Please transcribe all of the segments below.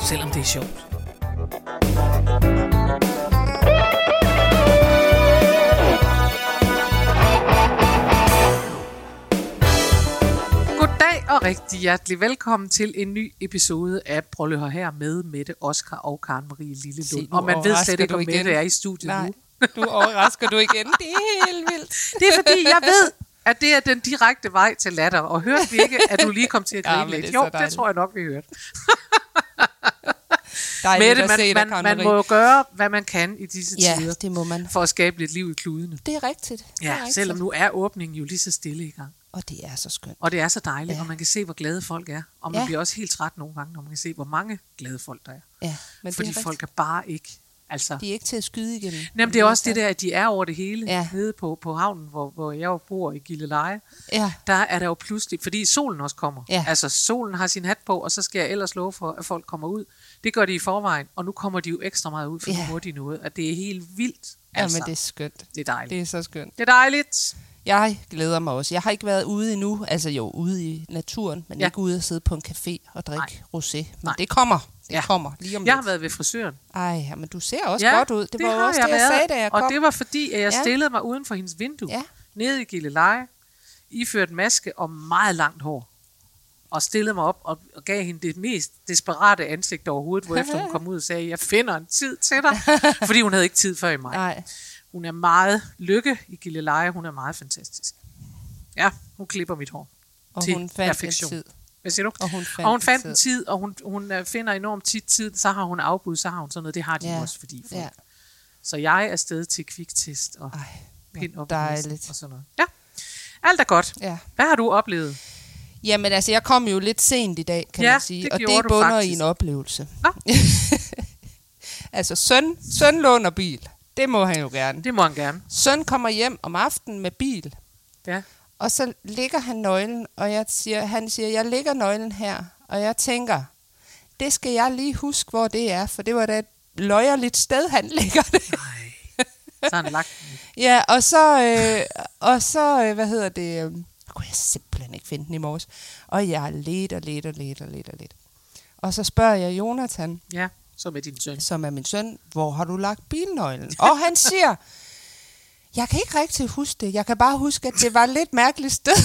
selvom det er sjovt. Goddag og rigtig hjertelig velkommen til en ny episode af Prøv her med Mette, Oscar og Karen Marie Lillelund. Og man ved slet ikke, om. Mette er i studiet Nej, nu. du overrasker du igen. Det er helt vildt. Det er fordi, jeg ved, at det er den direkte vej til latter. Og hørte vi ikke, at du lige kom til at Ja, grine men lidt? det Jo, det tror jeg nok, vi hørte. Dejligt Mette, man, se dig, man, man må jo gøre, hvad man kan i disse Ja, tider, det må man. for at skabe lidt liv i kludene. Det er rigtigt. Det er Ja, rigtigt. selvom nu er åbningen jo lige så stille i gang. Og det er så skønt. Og det er så dejligt, ja. Ja. og man kan se, hvor glade folk er. Og man ja. Ja. bliver også helt træt nogle gange, når man kan se, hvor mange glade folk der er. Ja, men Fordi det er folk er bare ikke... Altså, De er ikke til at skyde igennem. Jamen, det er også det der, at de er over det hele. Ja. Nede på, på havnen, hvor, hvor jeg jo bor i Gilleleje. Ja, Der er der jo pludselig, fordi solen også kommer. Ja. Altså, solen har sin hat på, og så skal jeg ellers love for, at folk kommer ud. Det gør de i forvejen, og nu kommer de jo ekstra meget ud, for ja. Ja. nu må de noget. At det er helt vildt. ja Altså, men det er skønt. det er dejligt. Det er så skønt. Det er dejligt. Jeg glæder mig også. Jeg har ikke været ude endnu. Altså jo, ude i naturen, men Ja. ja. ikke ude at sidde på en café og drikke rosé. Men Nej. det kommer. Det Ja. ja. kommer lige om Jeg har lidt. været ved frisøren. Ej, ja, men du ser også godt ud. Det, var jo har også det, jeg, sagde, da jeg kom. Og det var fordi, at jeg Ja. stillede mig uden for hendes vindue. Ja. Nede i Gilleleje. Iført maske og meget langt hår. Og stillede mig op og, og gav hende det mest desperate ansigt overhovedet, hvorefter hun kom ud og sagde, jeg finder en tid til dig. fordi hun havde ikke tid før i maj. Nej. Hun er meget lykke i Gilleleje. Hun er meget fantastisk. Ja, hun klipper mit hår. Og til hun fandt perfektion. en tid. Hvad siger du? Og hun fandt, og hun fandt en tid. og hun, hun øh, finder enormt tit tid. Så har hun afbud, så har hun sådan noget. Det har de ja. Også, fordi folk. Ja. Så jeg er afsted til kviktest og Ej, pind hvor op dejligt. og sådan noget. Ja, alt er godt. Ja. Hvad har du oplevet? Jamen altså, jeg kom jo lidt sent i dag, kan Ja, man sige. det og det bunder faktisk. i en oplevelse. Altså, søn, søn låner bil. Det må han jo gerne. Det må han gerne. Søn kommer hjem om aftenen med bil, Ja. og så ligger han nøglen, og jeg siger, han siger, jeg lægger nøglen her. Og jeg tænker, det skal jeg lige huske, hvor det er, for det var da et løjerligt sted, han ligger det. Nej. Så han lagt den. Ja, og så, øh, og så øh, hvad hedder det, øh, kunne jeg simpelthen ikke finde den i morges. Og jeg let og let og let og så spørger jeg Jonathan, Ja, så med din søn. som er min søn, hvor har du lagt bilnøglen? Og han siger, jeg kan ikke rigtig huske det. Jeg kan bare huske, at det var et lidt mærkeligt sted.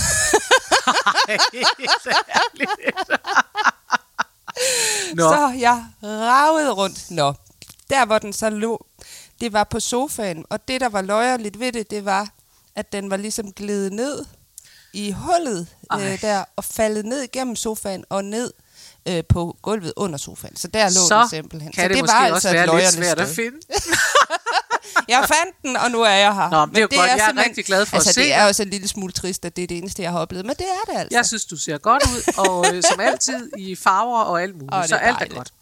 Nå, Så jeg ravede rundt. Nå, der hvor den så lå, det var på sofaen. Og det, der var løjerligt ved det, det var, at den var ligesom glædet ned i hullet Ej. øh, der, og faldet ned igennem sofaen og ned øh, på gulvet under sofaen. Så der lå så den simpelthen. kan så det, det måske var også altså være lidt svært at sted. finde. Jeg fandt den, og nu er jeg her. Nå, men det er jo godt. Jeg er rigtig glad for at altså, se det er også en lille smule trist, at det er det eneste, jeg har oplevet. Men det er det altså. Jeg synes, du ser godt ud, og øh, som altid i farver og alt muligt. Det er så alt er godt.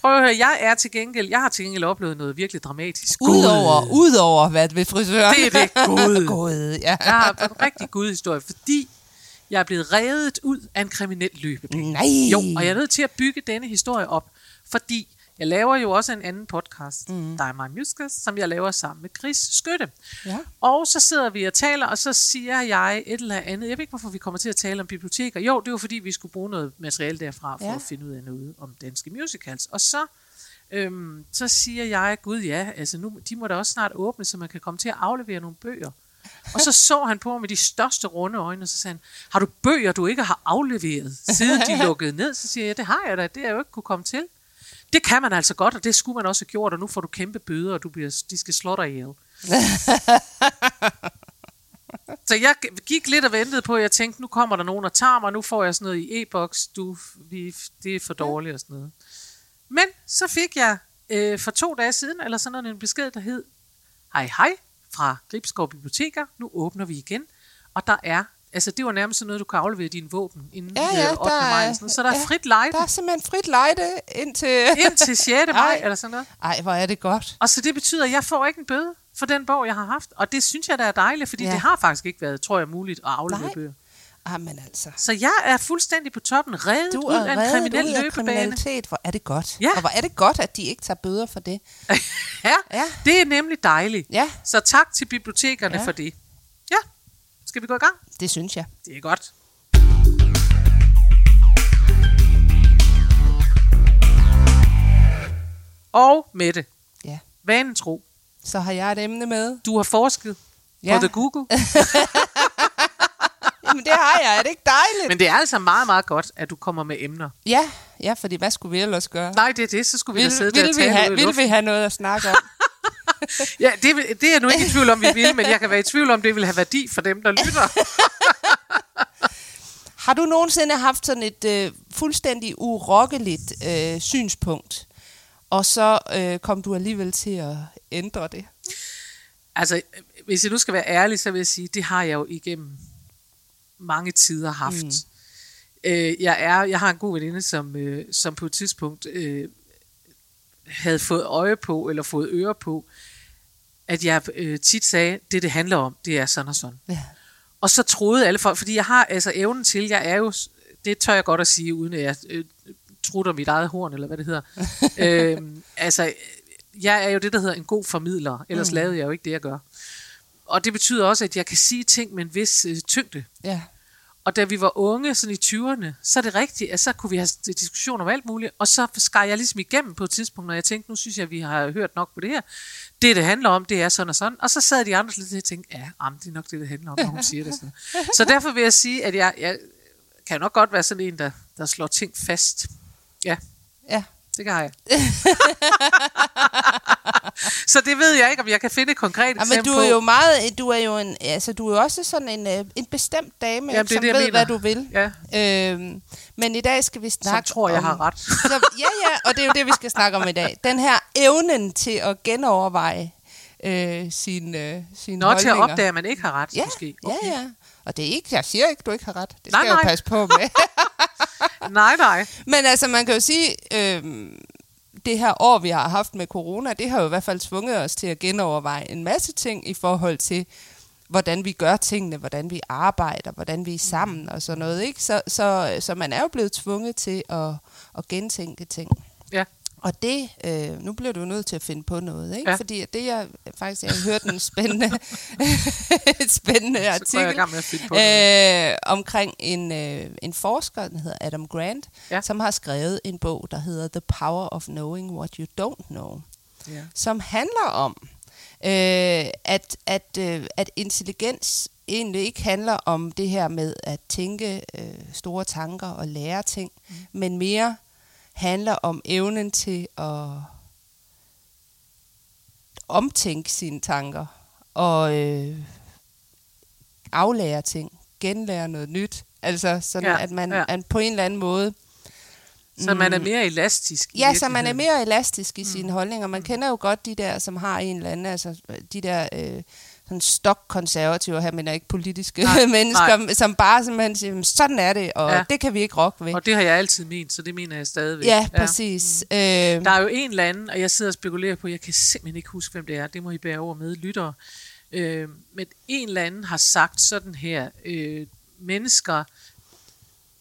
Prøv at høre, jeg er til gengæld, jeg har til gengæld oplevet noget virkelig dramatisk. Udover, udover hvad ved frisøren. Det er det. Gud. Gud, ja. Jeg har en rigtig god historie, fordi jeg er blevet reddet ud af en kriminel løbebane. Nej. Jo, og jeg er nødt til at bygge denne historie op, fordi jeg laver jo også en anden podcast, mm. Der er mig Muskas, som jeg laver sammen med Chris Skytte. Ja. Og så sidder vi og taler, og så siger jeg et eller andet. Jeg ved ikke, hvorfor vi kommer til at tale om biblioteker. Jo, det var fordi, vi skulle bruge noget materiale derfra, for ja. At finde ud af noget om danske musicals. Og så, øhm, så siger jeg, gud ja, altså nu, de må da også snart åbne, så man kan komme til at aflevere nogle bøger. Og så så han på med de største runde øjne, og så sagde han, har du bøger, du ikke har afleveret, siden de lukkede ned? Så siger jeg, det har jeg da, det har jeg jo ikke kunne komme til. Det kan man altså godt, og det skulle man også have gjort, og nu får du kæmpe bøder, og du bliver, de skal slå dig ihjel. Så jeg gik lidt og ventede på, at jeg tænkte, nu kommer der nogen og tager mig, nu får jeg sådan noget i e-boks, du, vi, det er for dårligt og sådan noget. Men så fik jeg øh, for to dage siden, eller sådan noget, en besked, der hed, hej hej, fra Gribskov Biblioteker, nu åbner vi igen, og der er Altså, det var nærmest sådan noget, du kan aflevere dine våben inden Ja, ja, øh, 8. der maj. sådan. Så der er ja, frit lejde Der er simpelthen frit lejde indtil... indtil 6. maj, Ej. eller sådan noget. Ej, hvor er det godt. Og så det betyder, at jeg får ikke en bøde for den bog, jeg har haft. Og det synes jeg, der er dejligt, fordi Ja. ja. det har faktisk ikke været, tror jeg, muligt at aflevere Nej. bøger. Ah, men altså. Så jeg er fuldstændig på toppen, reddet Du ud af en kriminel ud af løbebane. kriminalitet. Hvor er det godt. Ja. Og hvor er det godt, at de ikke tager bøder for det. ja, Ja. det er nemlig dejligt. Ja. Så tak til bibliotekerne Ja. for det. Skal vi gå i gang? Det synes jeg. Det er godt. Og Mette, Ja. vanen tro, Så har jeg et emne med. du har forsket Ja. på The Google, Jamen, det har jeg. Er det ikke dejligt? men det er altså meget, meget godt, at du kommer med emner. Ja, ja, fordi hvad skulle vi ellers gøre? Nej, det er det, så skulle vi da Vil, sidde der vil, og vi tale have, ud i vil luften. vi have noget at snakke om? Ja, det, det er jeg nu ikke i tvivl om, vi vil, men jeg kan være i tvivl om, det vil have værdi for dem, der lytter. Har du nogensinde haft sådan et øh, fuldstændig urokkeligt øh, synspunkt, og så øh, kom du alligevel til at ændre det? Altså, hvis jeg nu skal være ærlig, så vil jeg sige, det har jeg jo igennem mange tider haft. Mm. Øh, jeg, er, jeg har en god veninde, som, øh, som på et tidspunkt øh, havde fået øje på, eller fået øre på, at jeg øh, tit sagde, det det handler om, det er sådan og sådan. Ja. Og så troede alle folk, fordi jeg har altså evnen til, jeg er jo, det tør jeg godt at sige, uden at jeg øh, trutter mit eget horn, eller hvad det hedder. øhm, altså, jeg er jo det, der hedder en god formidler, ellers mm. lavede jeg jo ikke det, jeg gør. Og det betyder også, at jeg kan sige ting med en vis øh, tyngde. Ja. Og da vi var unge, sådan i 20'erne, så er det rigtigt, at så kunne vi have diskussioner om alt muligt, og så skar jeg ligesom igennem på et tidspunkt, når jeg tænkte, nu synes jeg, at vi har hørt nok på det her. Det, det handler om, det er sådan og sådan. Og så sad de andre lidt og tænkte, ja, am, det er nok det, det handler om, når hun siger det. Sådan. Så derfor vil jeg sige, at jeg, jeg kan nok godt være sådan en, der, der slår ting fast. Ja, Ja. Det kan jeg. så det ved jeg ikke, om jeg kan finde et konkret Ja, men eksempel du er jo meget, du er jo en, altså du er jo også sådan en, øh, en bestemt dame, Jamen, det som det, jeg ved, mener. hvad du vil. Ja, Øhm, men i dag skal vi som snakke tror, jeg om, har ret. Så, ja, ja, og det er jo det, vi skal snakke om i dag. Den her evnen til at genoverveje øh, sine, øh, sine Nå, til at holdninger. opdage, at man ikke har ret, ja, måske. ja, ja. Og det er ikke, jeg siger ikke, du ikke har ret. Det skal Nej, jeg jo passe på med. Nej, nej. Men altså, man kan jo sige, øh, det her år, vi har haft med corona, det har jo i hvert fald tvunget os til at genoverveje en masse ting i forhold til, hvordan vi gør tingene, hvordan vi arbejder, hvordan vi er sammen og sådan noget. Ikke? Så, så, så man er jo blevet tvunget til at, at gentænke ting. Og det, øh, nu bliver du nødt til at finde på noget, ikke? Ja. Fordi det, jeg faktisk, jeg har hørt en spændende, et spændende jeg artikel noget. øh, omkring en, øh, en forsker, der hedder Adam Grant, Ja. som har skrevet en bog, der hedder The Power of Knowing What You Don't Know, Ja. som handler om, øh, at, at, øh, at intelligens egentlig ikke handler om det her med at tænke øh, store tanker og lære ting, mm. men mere handler om evnen til at omtænke sine tanker og øh, aflære ting, genlære noget nyt. Altså sådan, Ja, at man ja. at på en eller anden måde Så man er mere elastisk i Ja, så man er mere elastisk i sine holdninger. Man kender jo godt de der, som har en eller anden, altså de der øh, sådan stokkonservative, her mener ikke politiske Nej, mennesker, nej. som bare simpelthen siger, "Jamen, sådan er det, og Ja. ja. det kan vi ikke rokke ved. Og det har jeg altid ment, så det mener jeg stadigvæk. Ja, præcis. Ja. Øh, Der er jo en eller anden, og jeg sidder og spekulerer på, jeg kan simpelthen ikke huske, hvem det er, det må I bære over med, lyttere. Øh, men en eller anden har sagt sådan her, øh, mennesker,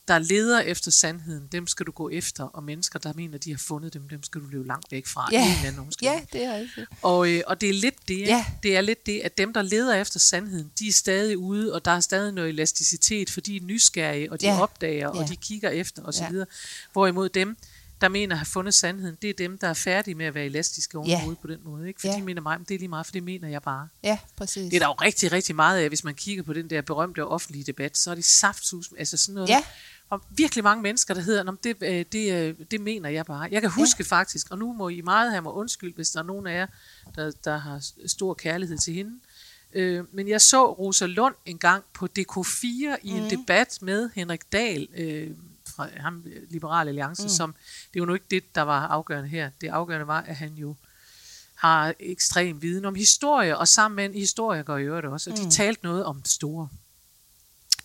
der leder efter sandheden, dem skal du gå efter, og mennesker, der mener, de har fundet dem, dem skal du løbe langt væk fra. Ja. En anden ja, det er rigtigt. Og, øh, og det er lidt det, Ja. det er lidt det, at dem, der leder efter sandheden, de er stadig ude, og der er stadig noget elasticitet, for de er nysgerrige, og de Ja. opdager, og Ja. de kigger efter osv. Ja. Hvorimod dem, der mener at have fundet sandheden, det er dem, der er færdige med at være elastiske Ja. overhovedet på den måde. Ikke? For Ja. de mener mig, men det er lige meget, for det mener jeg bare. Ja, præcis. Det er der jo rigtig, rigtig meget af, hvis man kigger på den der berømte offentlige debat, så er det saftsus, altså sådan noget. Ja. Og virkelig mange mennesker, der hedder, "Nå, men det, øh, det, øh, det mener jeg bare. Jeg kan huske ja. faktisk, og nu må I meget have mig undskyld, hvis der er nogen af jer, der, der har stor kærlighed til hende. Øh, men jeg så Rosa Lund en gang på DK4 i en debat med Henrik Dahl øh, fra ham, Liberal Alliance, mm. som, det var nu ikke det, der var afgørende her. Det afgørende var, at han jo har ekstrem viden om historie, og sammen med en historiker i øvrigt også, og de talte noget om det store.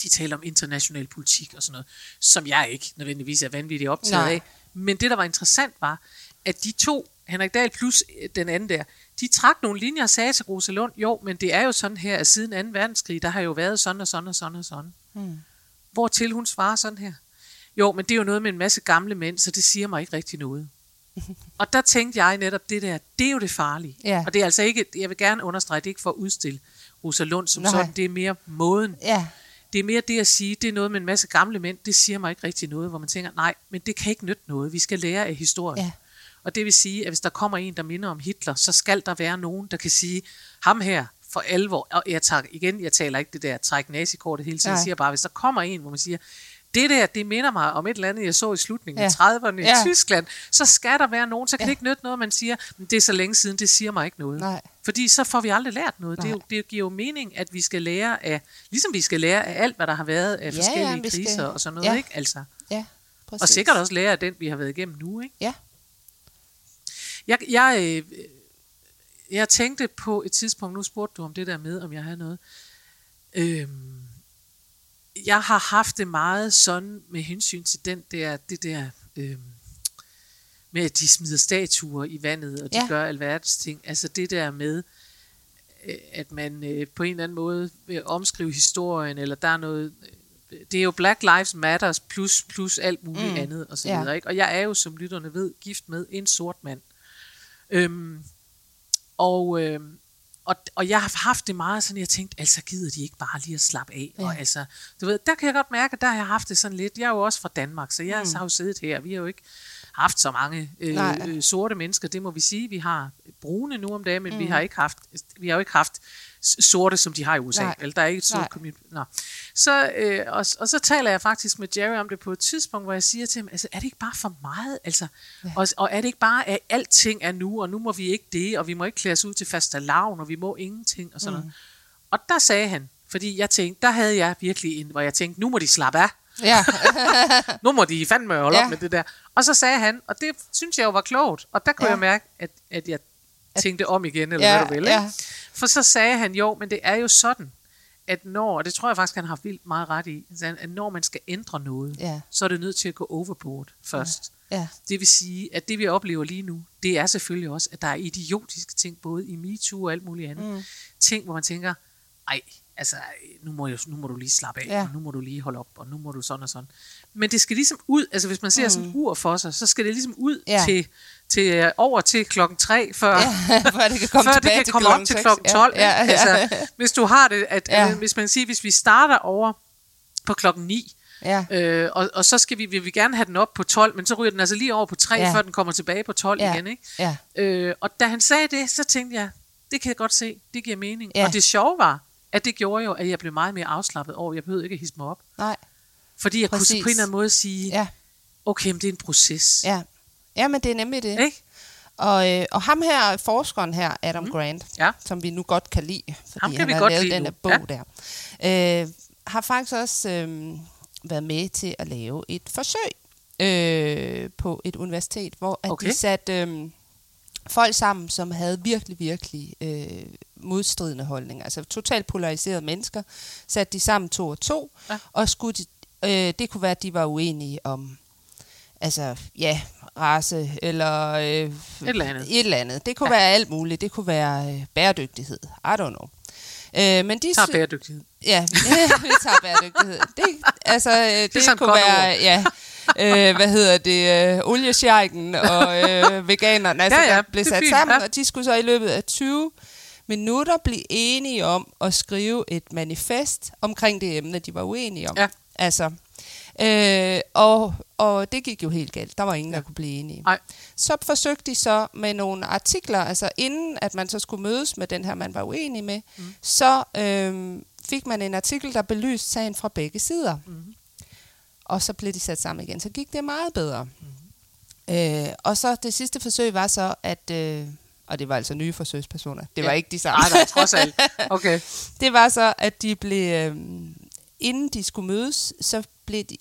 De taler om international politik og sådan noget, som jeg ikke nødvendigvis er vanvittigt optaget Nej. af. Men det, der var interessant, var, at de to, Henrik Dahl plus øh, den anden der, de trak nogle linjer og sagde til Rosa Lund, jo, men det er jo sådan her, at siden 2. verdenskrig, der har jo været sådan og sådan og sådan og sådan. Mm. Hvor til hun svarer sådan her. Jo, men det er jo noget med en masse gamle mænd, så det siger mig ikke rigtig noget. og der tænkte jeg netop, det der, det er jo det farlige. Ja. Og det er altså ikke, jeg vil gerne understrege, det er ikke for at udstille Rosa Lund som Nej. sådan, det er mere måden. Ja, Det er mere det at sige, det er noget med en masse gamle mænd, det siger mig ikke rigtig noget, hvor man tænker, nej, men det kan ikke nytte noget, vi skal lære af historien. Ja. Og det vil sige, at hvis der kommer en, der minder om Hitler, så skal der være nogen, der kan sige, ham her for alvor, og jeg tager igen, jeg taler ikke det der træk nazikortet hele tiden, jeg siger bare, hvis der kommer en, hvor man siger, det der, det minder mig om et eller andet, jeg så i slutningen Ja. af 30'erne i Ja. Tyskland, så skal der være nogen, så kan Ja. det ikke nytte noget, man siger, det er så længe siden, det siger mig ikke noget. Nej. Fordi så får vi aldrig lært noget. Det, jo, det giver jo mening, at vi skal lære af, ligesom vi skal lære af alt, hvad der har været af Ja, forskellige ja, vi skal- kriser og sådan noget, ja. ikke? Altså. ja, præcis. Og sikkert også lære af den, vi har været igennem nu, ikke? Ja. Jeg, jeg, øh, jeg tænkte på et tidspunkt, nu spurgte du om det der med, om jeg havde noget. Øhm, jeg har haft det meget sådan med hensyn til den der, det der øhm, med, at de smider statuer i vandet, og de Ja. gør alverdens ting. Altså det der med, øh, at man øh, på en eller anden måde vil omskrive historien, eller der er noget... øh, Det er jo Black Lives Matters plus, plus alt muligt Mm. andet, og så Ja. videre. Ikke? Og jeg er jo, som lytterne ved, gift med en sort mand. Øhm, og, øhm, og, og jeg har haft det meget sådan, jeg tænkte, altså gider de ikke bare lige at slappe af? Ja. Og altså, du ved, der kan jeg godt mærke, at der har jeg haft det sådan lidt. Jeg er jo også fra Danmark, så jeg mm. har jo siddet her. Vi har jo ikke haft så mange øh, Nej. øh, sorte mennesker, det må vi sige. Vi har brune nu om dagen, men mm. vi har ikke haft, vi har jo ikke haft sorte, som de har i USA. Nej. Eller der er ikke et sort community. Nå. Så, øh, og, og så taler jeg faktisk med Jerry om det på et tidspunkt, hvor jeg siger til ham, altså, er det ikke bare for meget? Altså, ja. og, og er det ikke bare, at alting er nu, og nu må vi ikke det, og vi må ikke klæde os ud til faste lavn, og vi må ingenting, og sådan mm. noget. Og der sagde han, fordi jeg tænkte, der havde jeg virkelig en, hvor jeg tænkte, nu må de slappe af. Ja, Nu må de fandme holde ja. Op med det der. Og så sagde han, og det synes jeg jo var klogt, og der kunne. Ja. jeg mærke, at, at jeg tænkte om igen, eller Ja, hvad du vil. ja. Ikke? For så sagde han, jo, men det er jo sådan, at når, og det tror jeg faktisk, han har vildt meget ret i, at når man skal ændre noget, Ja. så er det nødt til at gå overboard først. ja, Det vil sige, at det vi oplever lige nu, det er selvfølgelig også, at der er idiotiske ting, både i MeToo og alt muligt andet. Mm. Ting, hvor man tænker, ej, altså, nu må, jeg, nu må du lige slappe af, ja. Og nu må du lige holde op, og nu må du sådan og sådan. Men det skal ligesom ud, altså hvis man ser mm. sådan en ur for sig, så skal det ligesom ud Ja. til, til øh, over til klokken 3, før, ja. Før det kan komme før det kan til komme op til seks. klokken 12. Ja, ja, ja. Altså, hvis du har det, at, Ja. ja. hvis man siger, hvis vi starter over på klokken 9, ja. Øh, og, og så skal vi, vil vi gerne have den op på 12, men så ryger den altså lige over på 3, Ja. før den kommer tilbage på 12 Ja. ja. igen. Ikke? ja. Øh, og da han sagde det, så tænkte jeg, det kan jeg godt se, det giver mening. Ja. Og det sjove var, at det gjorde jo, at jeg blev meget mere afslappet over, jeg behøvede ikke at hisse mig op. Nej, Fordi jeg Præcis. kunne på en eller anden måde sige, ja. okay, men det er en proces. ja. Ja, men det er nemlig det. Ikke? Og, øh, og ham her, forskeren her, Adam mm. Grant, Ja. som vi nu godt kan lide, fordi Ham kan han vi har godt lavet den der bog ja. der, øh, har faktisk også øh, været med til at lave et forsøg øh, på et universitet, hvor at Okay. de satte øh, folk sammen, som havde virkelig, virkelig øh, modstridende holdninger. Altså totalt polariserede mennesker, satte de sammen to og to, Ja. og skulle de, øh, det kunne være, at de var uenige om altså, ja, race, eller øh, Et eller andet. et eller andet. Det kunne ja. være alt muligt. Det kunne være øh, bæredygtighed. I don't know. Øh, men de Tager bæredygtighed. Ja, vi tager bæredygtighed. Det, altså, øh, det, det kunne være, ja, øh, hvad hedder det, øh, oliesjejken og øh, veganerne, altså, Ja, ja, der blev sat fint, sammen, ja. og de skulle så i løbet af 20 minutter blive enige om at skrive et manifest omkring det emne, de var uenige om. Ja. Altså, øh, og, og det gik jo helt galt. Der var ingen, ja. der kunne blive enige. Nej. Så forsøgte de så med nogle artikler, altså inden at man så skulle mødes med den her, man var uenig med, mm. så øh, fik man en artikel, der belyste sagen fra begge sider. Mm. Og så blev de sat sammen igen. Så gik det meget bedre. Mm. Øh, og så det sidste forsøg var så, at... Øh, og det var altså nye forsøgspersoner. Det Ja. var ikke de samme. Nej, nej, trods alt. Okay. Det var så, at de blev, øh, inden de skulle mødes, så blev de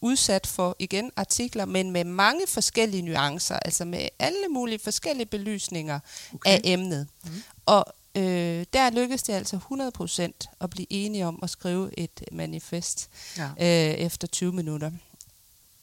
udsat for igen artikler, men med mange forskellige nuancer, altså med alle mulige forskellige belysninger okay. af emnet. Mm. Og øh, der lykkedes det altså 100% at blive enige om at skrive et manifest Ja. øh, efter 20 minutter.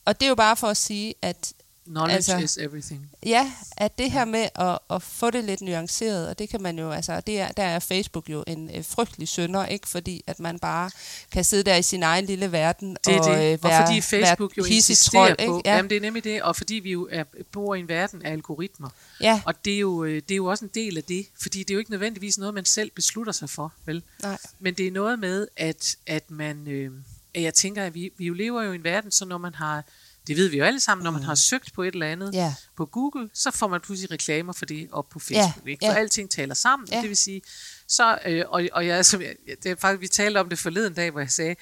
Og det er jo bare for at sige, at Knowledge altså- is everything. Ja, at det her med at, at få det lidt nuanceret, og det kan man jo, altså, det er, der er Facebook jo en øh, frygtelig sønder, ikke? Fordi at man bare kan sidde der i sin egen lille verden Det og det. øh, og være, fordi Facebook jo være insisterer trold, på, ikke? Ja, jamen det er nemlig det, og fordi vi jo er, bor i en verden af algoritmer, ja, og det er, jo, øh, det er jo også en del af det, fordi det er jo ikke nødvendigvis noget, man selv beslutter sig for, vel? nej, Men det er noget med, at, at man, øh, at jeg tænker, at vi, vi jo lever jo i en verden, så når man har, det ved vi jo alle sammen, når man har søgt på et eller andet ja, på Google, så får man pludselig reklamer for det op på Facebook. Ja, ikke? For ja. alting taler sammen, Ja. det vil sige, så, øh, og, og jeg, som jeg, det er faktisk, vi talte om det forleden dag, hvor jeg sagde,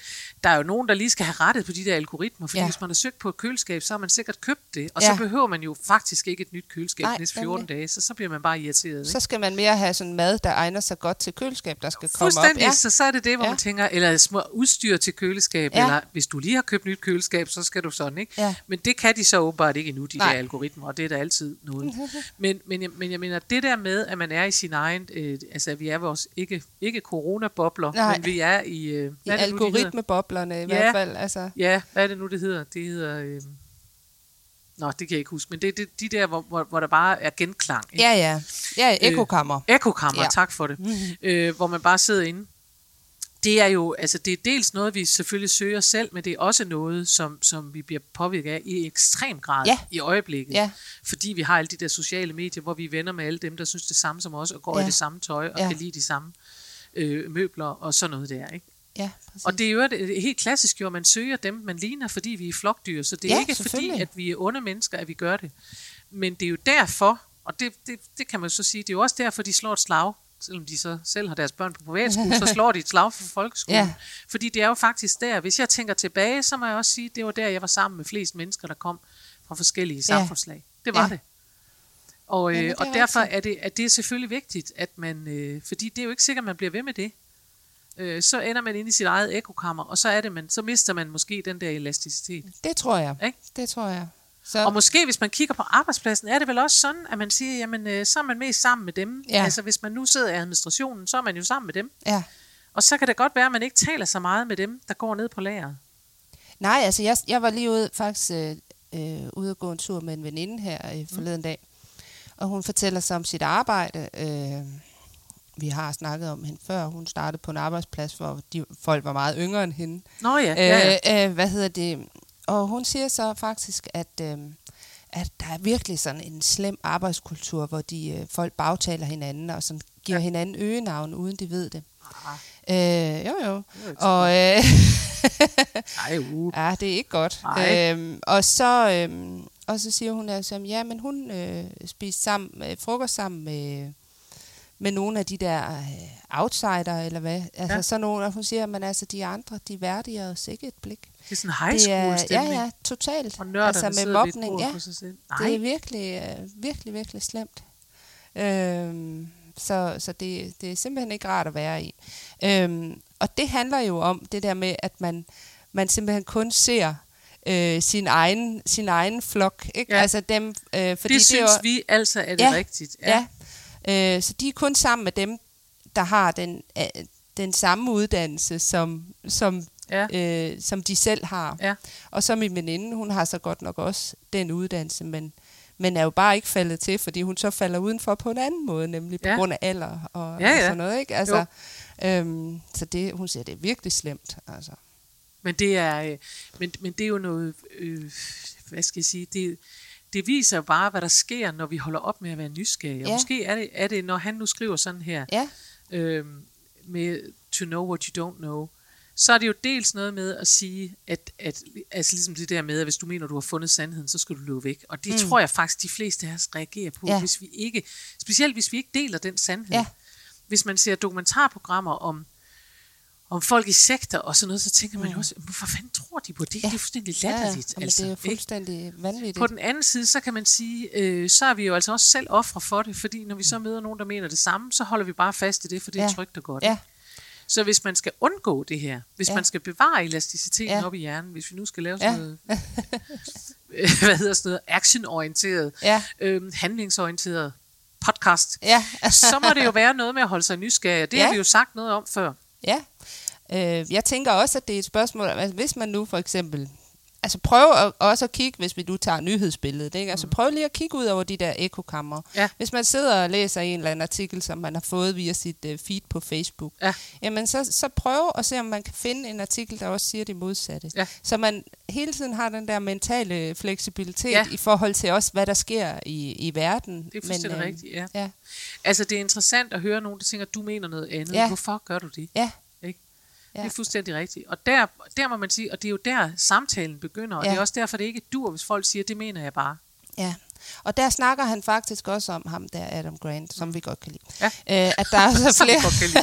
der er jo nogen, der lige skal have rettet på de der algoritmer, fordi Ja. hvis man har søgt på et køleskab, så har man sikkert købt det, og Ja. så behøver man jo faktisk ikke et nyt køleskab Nej, næste 14 nemlig. dage, så, så bliver man bare irriteret. Ikke? så skal man mere have sådan mad, der egner sig godt til køleskab, der skal komme op. Ja, så, så er det det, hvor Ja. man tænker, eller små udstyr til køleskab, Ja. eller hvis du lige har købt nyt køleskab, så skal du sådan, ikke? Ja. Men det kan de så åbenbart ikke endnu, de Nej. der algoritmer, og det er der altid noget. men, men, jeg, men jeg mener, det der med, at man er i sin egen, øh, altså vi er vores, ikke, ikke coronabobler, Nej. men vi er i, øh, I er algoritmeboblerne i Ja. hvert fald. Altså, Ja, hvad er det nu, det hedder? Det hedder... Øh, Nå, det kan jeg ikke huske, men det er de der, hvor, hvor, hvor der bare er genklang. Ikke? ja, ja. Ja, ekokammer. Ekokammer, Ja. tak for det. Mm-hmm. Øh, hvor man bare sidder inde. Det er jo, altså det er dels noget, vi selvfølgelig søger selv, men det er også noget, som, som vi bliver påvirket af i ekstrem grad Ja. i øjeblikket. Ja. Fordi vi har alle de der sociale medier, hvor vi er venner med alle dem, der synes det samme som os, og går Ja. i det samme tøj, og Ja. kan lide de samme øh, møbler og sådan noget der. Ikke? Ja, præcis. Og det er jo et- helt klassisk jo, at man søger dem, man ligner, fordi vi er flokdyr. Så det er Ja, ikke fordi, at vi er onde mennesker, at vi gør det. Men det er jo derfor, og det, det, det kan man så sige, det er jo også derfor, de slår et slag, selvom de så selv har deres børn på privatskole, så slår de et slag for folkeskolen. Ja. Fordi det er jo faktisk der, hvis jeg tænker tilbage, så må jeg også sige, det var der, jeg var sammen med flest mennesker, der kom fra forskellige samfundslag. Det var Ja. det. Og, øh, det og er derfor er det, at det er selvfølgelig vigtigt, at man, øh, fordi det er jo ikke sikkert, at man bliver ved med det. Øh, så ender man inde i sit eget ekokammer, og så er det, man, så mister man måske den der elasticitet. Det tror jeg. Ikke? Det tror jeg. Så, Og måske, hvis man kigger på arbejdspladsen, er det vel også sådan, at man siger, jamen, øh, så er man mest sammen med dem. Ja. Altså, hvis man nu sidder i administrationen, så er man jo sammen med dem. ja. Og så kan det godt være, at man ikke taler så meget med dem, der går ned på lageret. Nej, altså jeg, jeg var lige ude, faktisk øh, øh, ude at gå en tur med en veninde her øh, forleden dag, og hun fortæller sig om sit arbejde. Øh, vi har snakket om hende før. Hun startede på en arbejdsplads, hvor de, folk var meget yngre end hende. Nå ja, ja, ja. Øh, øh, hvad hedder det? Og hun siger så faktisk, at, øh, at der er virkelig sådan en slem arbejdskultur, hvor de øh, folk bagtaler hinanden og sådan giver ja. Hinanden øgenavn, uden de ved det. Ah, Øh, jo, jo. Og, øh, Ej, uh. ja, det er ikke godt. Nej. Øhm, og, så, øhm, og så siger hun altså, ja, men hun øh, spiste sammen, øh, frokost sammen med, med nogle af de der øh, outsider, eller hvad. Altså Ja. så nogle, og hun siger, men altså de andre, de værdiger os ikke et blik. Det er sådan en high Det er, school ja, stemning. ja, totalt. Og altså med mobning, ja. Det er virkelig, øh, virkelig, virkelig slemt. Øhm, så så det, det er simpelthen ikke rart at være i. Øhm, og det handler jo om det der med, at man, man simpelthen kun ser øh, sin, egen, sin egen flok. Ikke? Ja. Altså dem, øh, fordi det er synes jo, vi altså er det Ja, rigtigt. Ja. Øh, så de er kun sammen med dem, der har den, øh, den samme uddannelse, som, som, ja. øh, som de selv har. Ja. Og så min veninde, hun har så godt nok også den uddannelse, men, men er jo bare ikke faldet til, fordi hun så falder udenfor på en anden måde, nemlig på Ja. grund af alder og, Ja, og ja. sådan noget. Ikke? Altså, øhm, så det, hun siger, det er virkelig slemt. Altså. Men det er, øh, men, men det er jo noget, øh, hvad skal jeg sige, det, det viser jo bare, hvad der sker, når vi holder op med at være nysgerrige. Og Ja. måske er det, er det, når han nu skriver sådan her, Ja, øh, med to know what you don't know, så er det jo dels noget med at sige, at, at altså ligesom det der med, at hvis du mener, du har fundet sandheden, så skal du løbe væk. Og det mm. tror jeg faktisk, de fleste af os reagerer på, Ja. hvis vi ikke, specielt hvis vi ikke deler den sandhed. Ja. Hvis man ser dokumentarprogrammer om, om folk i sekter og sådan noget, så tænker man jo også, hvorfor fanden tror de på det? Mm. Ja. Det er fuldstændig ja, ja. latterligt. Jamen, altså, det er ikke? fuldstændig vanvittigt. På den anden side, så kan man sige, øh, så er vi jo altså også selv ofre for det, fordi når vi så møder nogen, der mener det samme, så holder vi bare fast i det, for det er Ja. trygt og godt. Ja, Så hvis man skal undgå det her, hvis Ja. ja. man skal bevare elasticiteten Ja. ja. op i hjernen, hvis vi nu skal lave Ja. sådan noget, hvad hedder sådan noget, actionorienteret, ja, øhm, handlingsorienteret podcast, Ja. så må det jo være noget med at holde sig nysgerrig. Det ja. har Ja. vi jo sagt noget om før. Ja. Øh, jeg tænker også, at det er et spørgsmål, altså hvis man nu for eksempel, altså prøv at, også at kigge, hvis vi nu tager nyhedsbilledet, ikke? Altså prøv lige at kigge ud over de der ekokammer. Mm. Ja. Hvis man sidder og læser en eller anden artikel, som man har fået via sit uh, feed på Facebook, Ja. jamen så, så prøv at se, om man kan finde en artikel, der også siger det modsatte. Ja. Så man hele tiden har den der mentale fleksibilitet Ja. i forhold til også, hvad der sker i, i verden. Det er fuldstændig øhm, rigtigt, ja. Ja, Altså, det er interessant at høre nogen, der tænker, du mener noget andet. Ja. Hvorfor gør du det? ja? Ja. Det er fuldstændig rigtigt. Og der, der må man sige, og det er jo der samtalen begynder, og Ja. det er også derfor, det ikke dur, hvis folk siger, det mener jeg bare. Ja, og der snakker han faktisk også om ham der, Adam Grant, som vi godt kan lide. Ja. Øh, at der er så flere...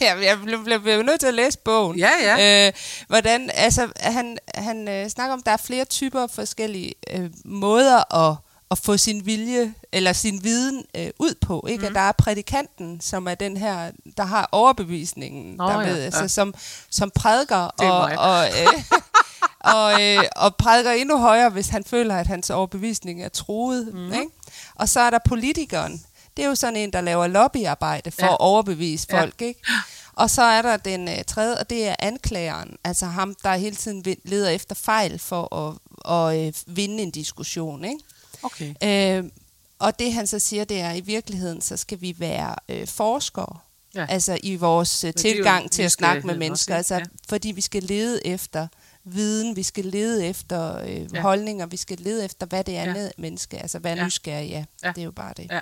jeg, jeg blev, blev, blev nødt til at læse bogen. Ja, ja. Øh, hvordan, altså, han, han øh, snakker om, at der er flere typer forskellige øh, måder at, at få sin vilje eller sin viden øh, ud på. Ikke? Mm. At der er prædikanten, som er den her, der har overbevisningen, Nå, der ja, ved, ja. altså, som, som prædiker er og, og, øh, og, øh, og prædiker endnu højere, hvis han føler, at hans overbevisning er truet. Mhm. Mm. Ikke? Og så er der politikeren. Det er jo sådan en, der laver lobbyarbejde for Ja. ja. at overbevise Ja. folk. Ikke? Og så er der den øh, tredje, og det er anklageren. Altså ham, der hele tiden leder efter fejl for at, at øh, vinde en diskussion. Ikke? Okay. Øh, og det han så siger, det er, at i virkeligheden, så skal vi være øh, forskere. Ja. Altså i vores øh, er jo tilgang til at snakke med mennesker. også, Altså? Ja. Fordi vi skal lede efter viden, vi skal lede efter øh, Ja. holdninger, vi skal lede efter, hvad det er Ja. menneske. Altså være Ja. nysgerrig. Ja. ja. Det er jo bare det. Ja.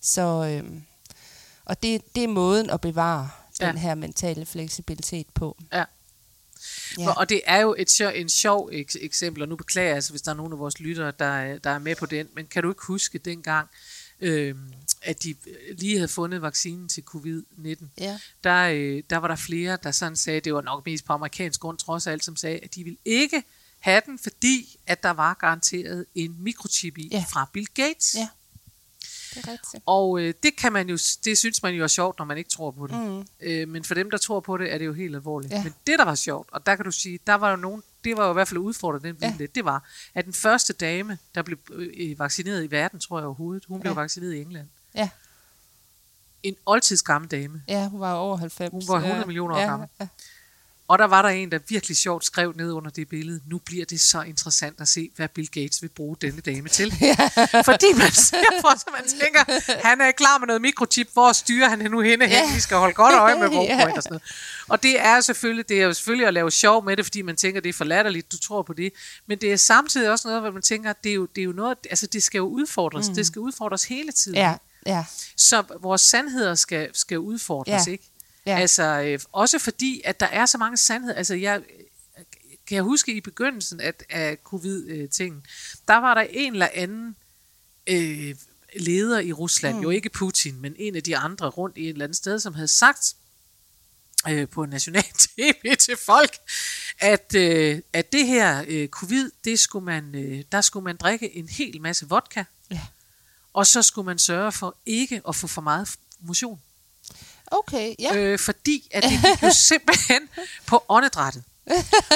Så, øh, og det, det er måden at bevare Ja. den her mentale fleksibilitet på. Ja. Ja. Og det er jo et en sjov eks- eksempel, og nu beklager jeg altså, hvis der er nogen af vores lyttere, der, er- der er med på den, men kan du ikke huske dengang, øh, at de lige havde fundet vaccinen til covid-19? Ja. Der, øh, der var der flere, der sådan sagde, det var nok mest på amerikansk grund trods alt, som sagde, at de ville ikke have den, fordi at der var garanteret en mikrochip i Ja. fra Bill Gates. Ja. Det er rigtigt. Og øh, det kan man jo, det synes man jo er sjovt, når man ikke tror på det. Mm. Øh, men for dem, der tror på det, er det jo helt alvorligt. Ja. Men det, der var sjovt, og der kan du sige, der var jo nogen, det var jo i hvert fald udfordret den Ja. lidt, det var, at den første dame, der blev øh, vaccineret i verden, tror jeg overhovedet, hun blev Ja. vaccineret i England. Ja. En oldtidsgammel dame. Ja, hun var over 90. Hun var 100 ja. millioner år ja. gammel. Ja. Og der var der en, der virkelig sjovt skrev ned under det billede, nu bliver det så interessant at se, hvad Bill Gates vil bruge denne dame til. Fordi man ser for sig, man tænker, han er klar med noget mikrochip, hvor styrer han nu hende hen, Ja. vi skal holde godt øje med hvor Ja. og sådan noget. Og det er selvfølgelig, det er jo selvfølgelig at lave sjov med det, fordi man tænker, det er for latterligt, du tror på det. Men det er samtidig også noget, hvor man tænker, det er jo, det er jo noget, altså det skal jo udfordres, mm. det skal udfordres hele tiden. ja, ja. Så vores sandheder skal, skal udfordres, Ja. ikke? Ja. Altså, øh, også fordi, at der er så mange sandheder. Altså, jeg kan jeg huske i begyndelsen af, af covid-tingen, der var der en eller anden øh, leder i Rusland, mm. jo ikke Putin, men en af de andre rundt i et eller andet sted, som havde sagt øh, på national tv til folk, at, øh, at det her øh, covid, det skulle man, øh, der skulle man drikke en hel masse vodka, Ja. og så skulle man sørge for ikke at få for meget motion. Okay, ja. Øh, fordi at det gik jo simpelthen på åndedrættet.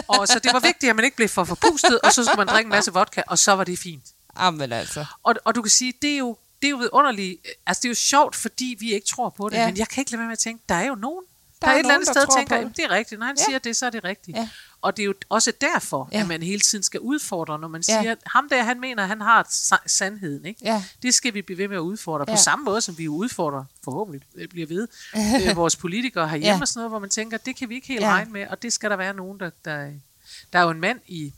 Og så det var vigtigt, at man ikke blev for forpustet, og så skulle man drikke en masse vodka, og så var det fint. Jamen altså. Og, og du kan sige, det er jo det er jo vidunderligt. Altså, det er jo sjovt, fordi vi ikke tror på det. Ja. Men jeg kan ikke lade være med at tænke, der er jo nogen, der, Der der er er et eller andet der sted tror tænker, jamen, det er rigtigt. Når han. Ja. siger det, så er det rigtigt. Ja. Og det er jo også derfor, ja. Ja. at man hele tiden skal udfordre, når man Ja. siger, at ham der, han mener, han har sa- sandheden. Ikke? Ja. Det skal vi blive ved med at udfordre. På Ja. samme måde, som vi udfordrer, forhåbentlig øh, bliver ved, øh, vores politikere herhjemme ja. Ja. og sådan noget, hvor man tænker, det kan vi ikke helt Ja. regne med, og det skal der være nogen, der... Der, der er jo en mand i,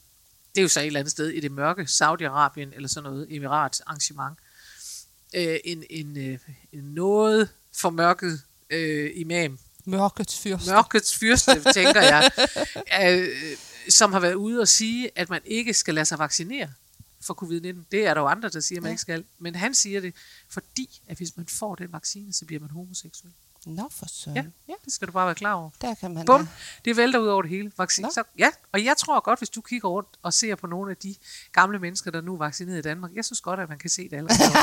det er jo så et eller andet sted i det mørke, Saudi-Arabien, eller sådan noget, Emirats arrangement, øh, en, en, øh, en noget formørket øh, imam, Mørkets fyrste. mørkets fyrste, tænker jeg, øh, som har været ude og sige, at man ikke skal lade sig vaccinere for covid-19. Det er der jo andre, der siger, at man Ja. ikke skal. Men han siger det, fordi at hvis man får den vaccine, så bliver man homoseksuel. Nå for søren. Ja, Ja. det skal du bare være klar over. Der kan man Bum, da. det vælter ud over det hele. Vaccine, Nå. så, ja, og jeg tror godt, hvis du kigger rundt og ser på nogle af de gamle mennesker, der nu er vaccineret i Danmark, jeg synes godt, at man kan se det allerede.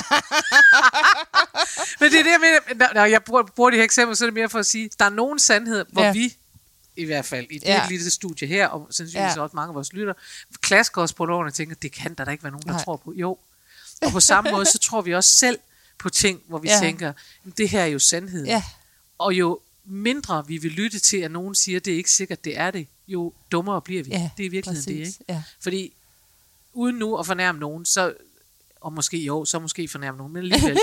Men det er det, jeg mener, når- jeg bruger, bruger de her eksempler, så er det mere for at sige, der er nogle sandheder, hvor Ja. vi, i hvert fald i det Ja. lille studie her, og sandsynligvis Ja. også mange af vores lytter, klasker os på loven og tænker, det kan der da ikke være nogen, der Nej. tror på. Jo, og på samme måde, så tror vi også selv på ting, hvor vi Ja. tænker, "Jamen, det her er jo sandheden. Ja, Og jo mindre vi vil lytte til, at nogen siger, at det er ikke sikkert, det er det, jo dummere bliver vi. ja det er i virkeligheden det, ikke? Ja. Fordi uden nu at fornærme nogen, så, og måske jo, så måske fornærme nogen, men alligevel.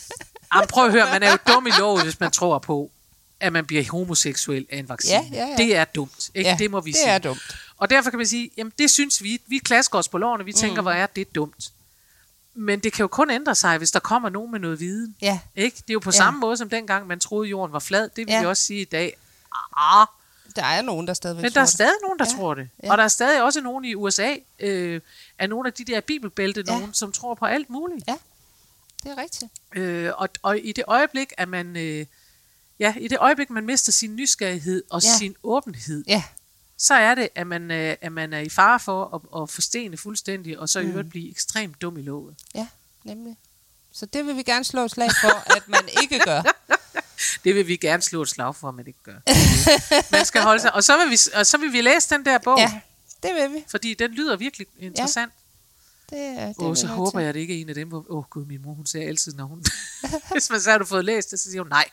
Jamen, prøv at høre, man er jo dum i lovet, hvis man tror på, at man bliver homoseksuel af en vaccine. Ja, ja, ja. Det er dumt, ikke? ja, det må vi det sige. er dumt. Og derfor kan man sige, jamen det synes vi, vi klasker os på lårene, vi tænker, hvor er det dumt. Men det kan jo kun ændre sig, hvis der kommer nogen med noget viden. Ja, Ikke? Det er jo på Ja. samme måde, som dengang man troede, jorden var flad. Det vil Ja. vi også sige i dag. Ah, der er nogen, der stadigvæk men der er det. stadig nogen, der Ja. tror det. Ja. Og der er stadig også nogen i USA, øh, af nogle af de der bibelbælte, Ja. nogen, som tror på alt muligt. Ja, det er rigtigt. Øh, og, og i det øjeblik, at man... Øh, Ja, i det øjeblik, man mister sin nysgerrighed og ja. sin åbenhed, Ja, så er det, at man, øh, at man er i fare for at, at forstene fuldstændig, og så i Mm. øvrigt blive ekstremt dum i låget. ja, nemlig. Så det vil vi gerne slå et slag for, at man ikke gør. Det vil vi gerne slå et slag for, at man ikke gør. man skal holde sig. Og så vil vi, og så vil vi læse den der bog, Ja, det vil vi. fordi den lyder virkelig interessant. Det, er- det er Og så håber jeg, at det ikke er en af dem, hvor, åh oh, gud, min mor, hun sagde altid, når hun, hvis man så har du fået læst det, så siger hun, nej,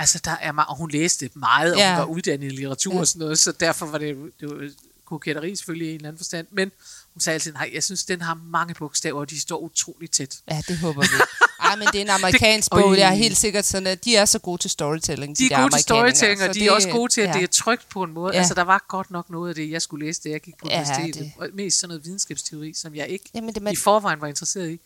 altså der er meget, og hun læste meget, og Ja. hun var uddannet i litteratur Ja. og sådan noget, så derfor var det, det var koketteri selvfølgelig i en eller anden forstand, men hun sagde altid, nej, jeg synes, den har mange bogstaver, og de står utroligt tæt. Ja, det håber vi. Ej, men det er en amerikansk Det- bog. Jeg er helt sikkert sådan, at de er så gode til storytelling. De er der gode til storytelling, og de er også gode til, at ja. det er trygt på en måde. Ja. Altså, der var godt nok noget af det, jeg skulle læse, da jeg gik på Ja, universitetet. det- Og mest sådan noget videnskabsteori, som jeg ikke Jamen, det, i man, forvejen var interesseret i.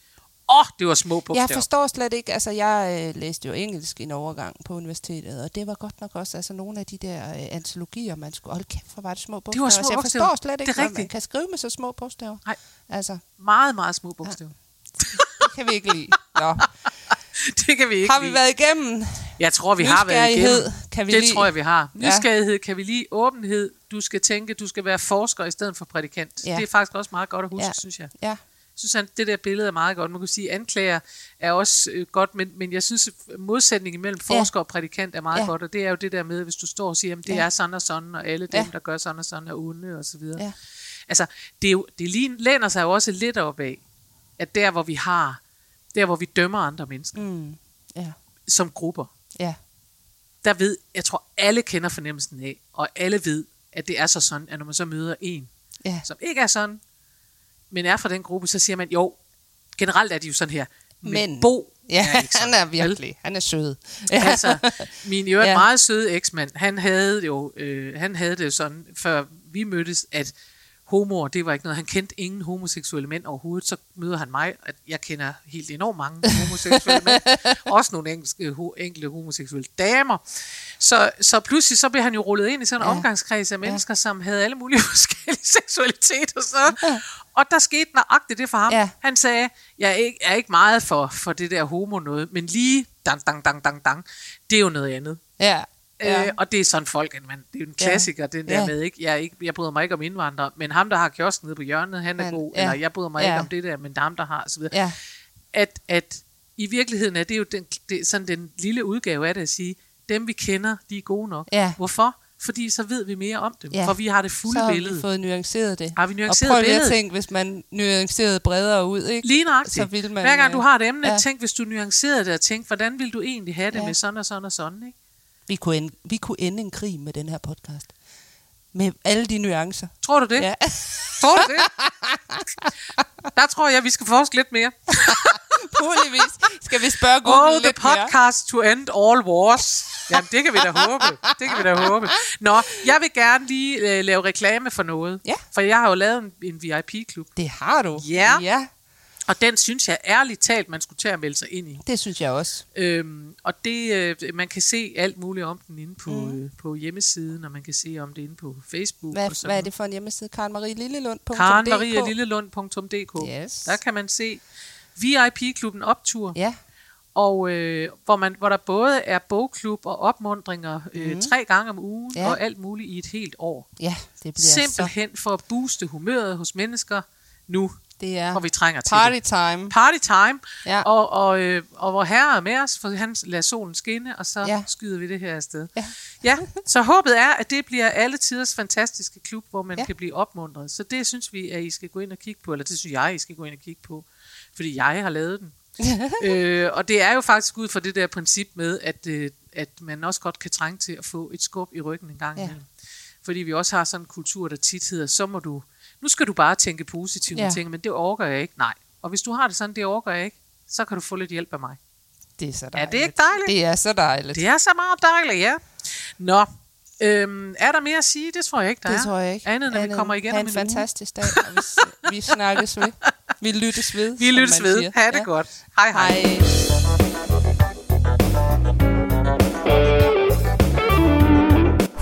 Åh, oh, det var små bogstaver. jeg forstår slet ikke, altså jeg øh, læste jo engelsk i en overgang på universitetet, og det var godt nok også altså nogle af de der øh, antologier, man skulle, hold kæft, hvor var det små bogstaver. Det var små altså, jeg bogstaver. forstår slet ikke, Det er man kan skrive med så små bogstaver. Nej. Altså, Meget, meget små bogstaver. det kan vi ikke lide. Nå. det kan vi ikke Har vi lide. været igennem? Jeg tror, vi har været igennem. Kan vi det lide. tror jeg, vi har. Ja. Nysgerrighed kan vi lide. Åbenhed. Du skal tænke, du skal være forsker i stedet for prædikant. Ja. Det er faktisk også meget godt at huske, Ja. synes jeg. Ja, synes, at det der billede er meget godt. Man kan sige, at anklager er også øh, godt, men, men jeg synes, at modsætningen mellem forsker og prædikant er meget Ja. godt, og det er jo det der med, hvis du står og siger, at det Ja. er sådan og sådan, og alle dem, Ja. der gør sådan og sådan, er onde, og så videre. Ja. Altså, det, er jo, det lige, læner sig jo også lidt op af, at der, hvor vi har, der, hvor vi dømmer andre mennesker, mm. ja, som grupper, ja, der ved, jeg tror, alle kender fornemmelsen af, og alle ved, at det er så sådan, at når man så møder en, ja. som ikke er sådan, men er fra den gruppe, så siger man, jo, generelt er de jo sådan her, men, Men- Bo Ja, er ikke sådan, han er vel? virkelig, han er sød. altså, min jo Ja. ja. meget søde eksmand, han havde jo, øh, han havde det jo sådan, før vi mødtes, at homoer, det var ikke noget. Han kendte ingen homoseksuelle mænd overhovedet. Så møder han mig, at jeg kender helt enormt mange homoseksuelle mænd. Også nogle enkelte, ho, enkelte homoseksuelle damer. Så, så pludselig så blev han jo rullet ind i sådan en Ja. ja. omgangskreds af mennesker, ja. som havde alle mulige forskellige seksualiteter. Så. Ja. Og der skete nøjagtigt det for ham. Ja. Han sagde, jeg er ikke, er ikke meget for, for det der homo noget, men lige dang, dang, dang, dang, dang, det er jo noget andet. Ja, Ja. Øh, og det er sådan folk, man, det er jo en klassiker, ja. den der Ja. med, ikke? Jeg, ikke, jeg bryder mig ikke om indvandrere, men ham, der har kiosken nede på hjørnet, han er Han- god, ja. eller jeg bryder mig Ja. ikke om det der, men ham, der har, så videre. ja. At, at i virkeligheden er det jo den, det, sådan den lille udgave af det at sige, dem vi kender, de er gode nok. Ja. Hvorfor? Fordi så ved vi mere om dem, Ja. for vi har det fulde så har billede. vi fået nuanceret det. Har vi og nuanceret prøv lige at tænke, hvis man nuancerede bredere ud, ikke? Lige nøjagtigt. Så vil man, Hver gang du øh, har et emne, ja. tænk, hvis du nuancerede det, og tænk, hvordan vil du egentlig have det ja. med sådan og sådan og sådan, ikke? Vi kunne, ende, vi kunne ende en krig med den her podcast. Med alle de nuancer. Tror du det? Ja. Tror du det? Der tror jeg, vi skal forske lidt mere. Muligvis skal vi spørge Google Oh, the lidt mere. podcast to end all wars. Jamen, det kan vi da håbe. Det kan vi da håbe. Nå, jeg vil gerne lige uh, lave reklame for noget. Ja. For jeg har jo lavet en, en VIP-klub. Det har du. Ja. ja. Og den synes jeg ærligt talt, man skulle tage at melde sig ind i. Det synes jeg også. Øhm, og det, øh, man kan se alt muligt om den inde på, mm. øh, på hjemmesiden, og man kan se om det inde på Facebook. og Hvad, sådan hvad er det for en hjemmeside? Karen Marie Lillelund.dk karenmarielillelund.dk Yes. Der kan man se VIP-klubben Optur, Ja, og øh, hvor, man, hvor der både er bogklub og opmundringer øh, tre gange om ugen. Ja. og alt muligt i et helt år. ja, det bliver så... Simpelthen for at booste humøret hos mennesker nu, Det er hvor vi trænger til party time. Party time, Ja. og, og, øh, og hvor herre er med os, for han lader solen skinne, og så Ja. ja. skyder vi det her afsted. Ja. ja, så håbet er, at det bliver alle tiders fantastiske klub, hvor man Ja. ja. kan blive opmuntret. Så det synes vi, at I skal gå ind og kigge på, eller det synes jeg, I skal gå ind og kigge på, fordi jeg har lavet den. øh, og det er jo faktisk ud fra det der princip med, at, øh, at man også godt kan trænge til at få et skub i ryggen en gang Ja. imellem. Fordi vi også har sådan en kultur, der tit hedder, så må du, nu skal du bare tænke positivt Ja. ja. ting, men det orker jeg ikke. Nej. Og hvis du har det sådan, det orker jeg ikke, så kan du få lidt hjælp af mig. Det er så Er dejligt. det ikke dejligt? Det er så dejligt. Det er så meget dejligt, ja. Nå, øhm, er der mere at sige? Det tror jeg ikke, der det er. tror jeg ikke. Andet, når vi kommer igen om en en uge. fantastisk dag, og vi, vi snakkes ved. Vi lyttes ved, Vi lyttes ved. siger. Ha' det Ja. godt. Hej hej. Hej.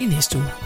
i næste uge.